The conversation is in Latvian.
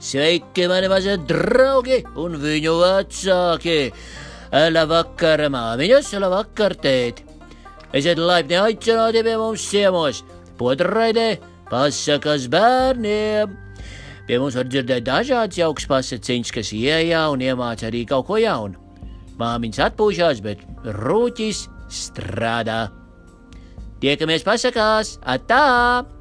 Sveiki, mani mazie draugi un viņu vecāki! Labvakar, māmiņas, labvakar, tēti! Esiet laipni aicināti pie mums ciemos, podraidē, pasakas bērniem! Pie mums var dzirdēt dažādas jaukas pasaciņas, kas ieejā un iemāca arī kaut ko jaunu. Māmiņas atpūšās, bet rūķis strādā. Tiekamies pasakās! Atā!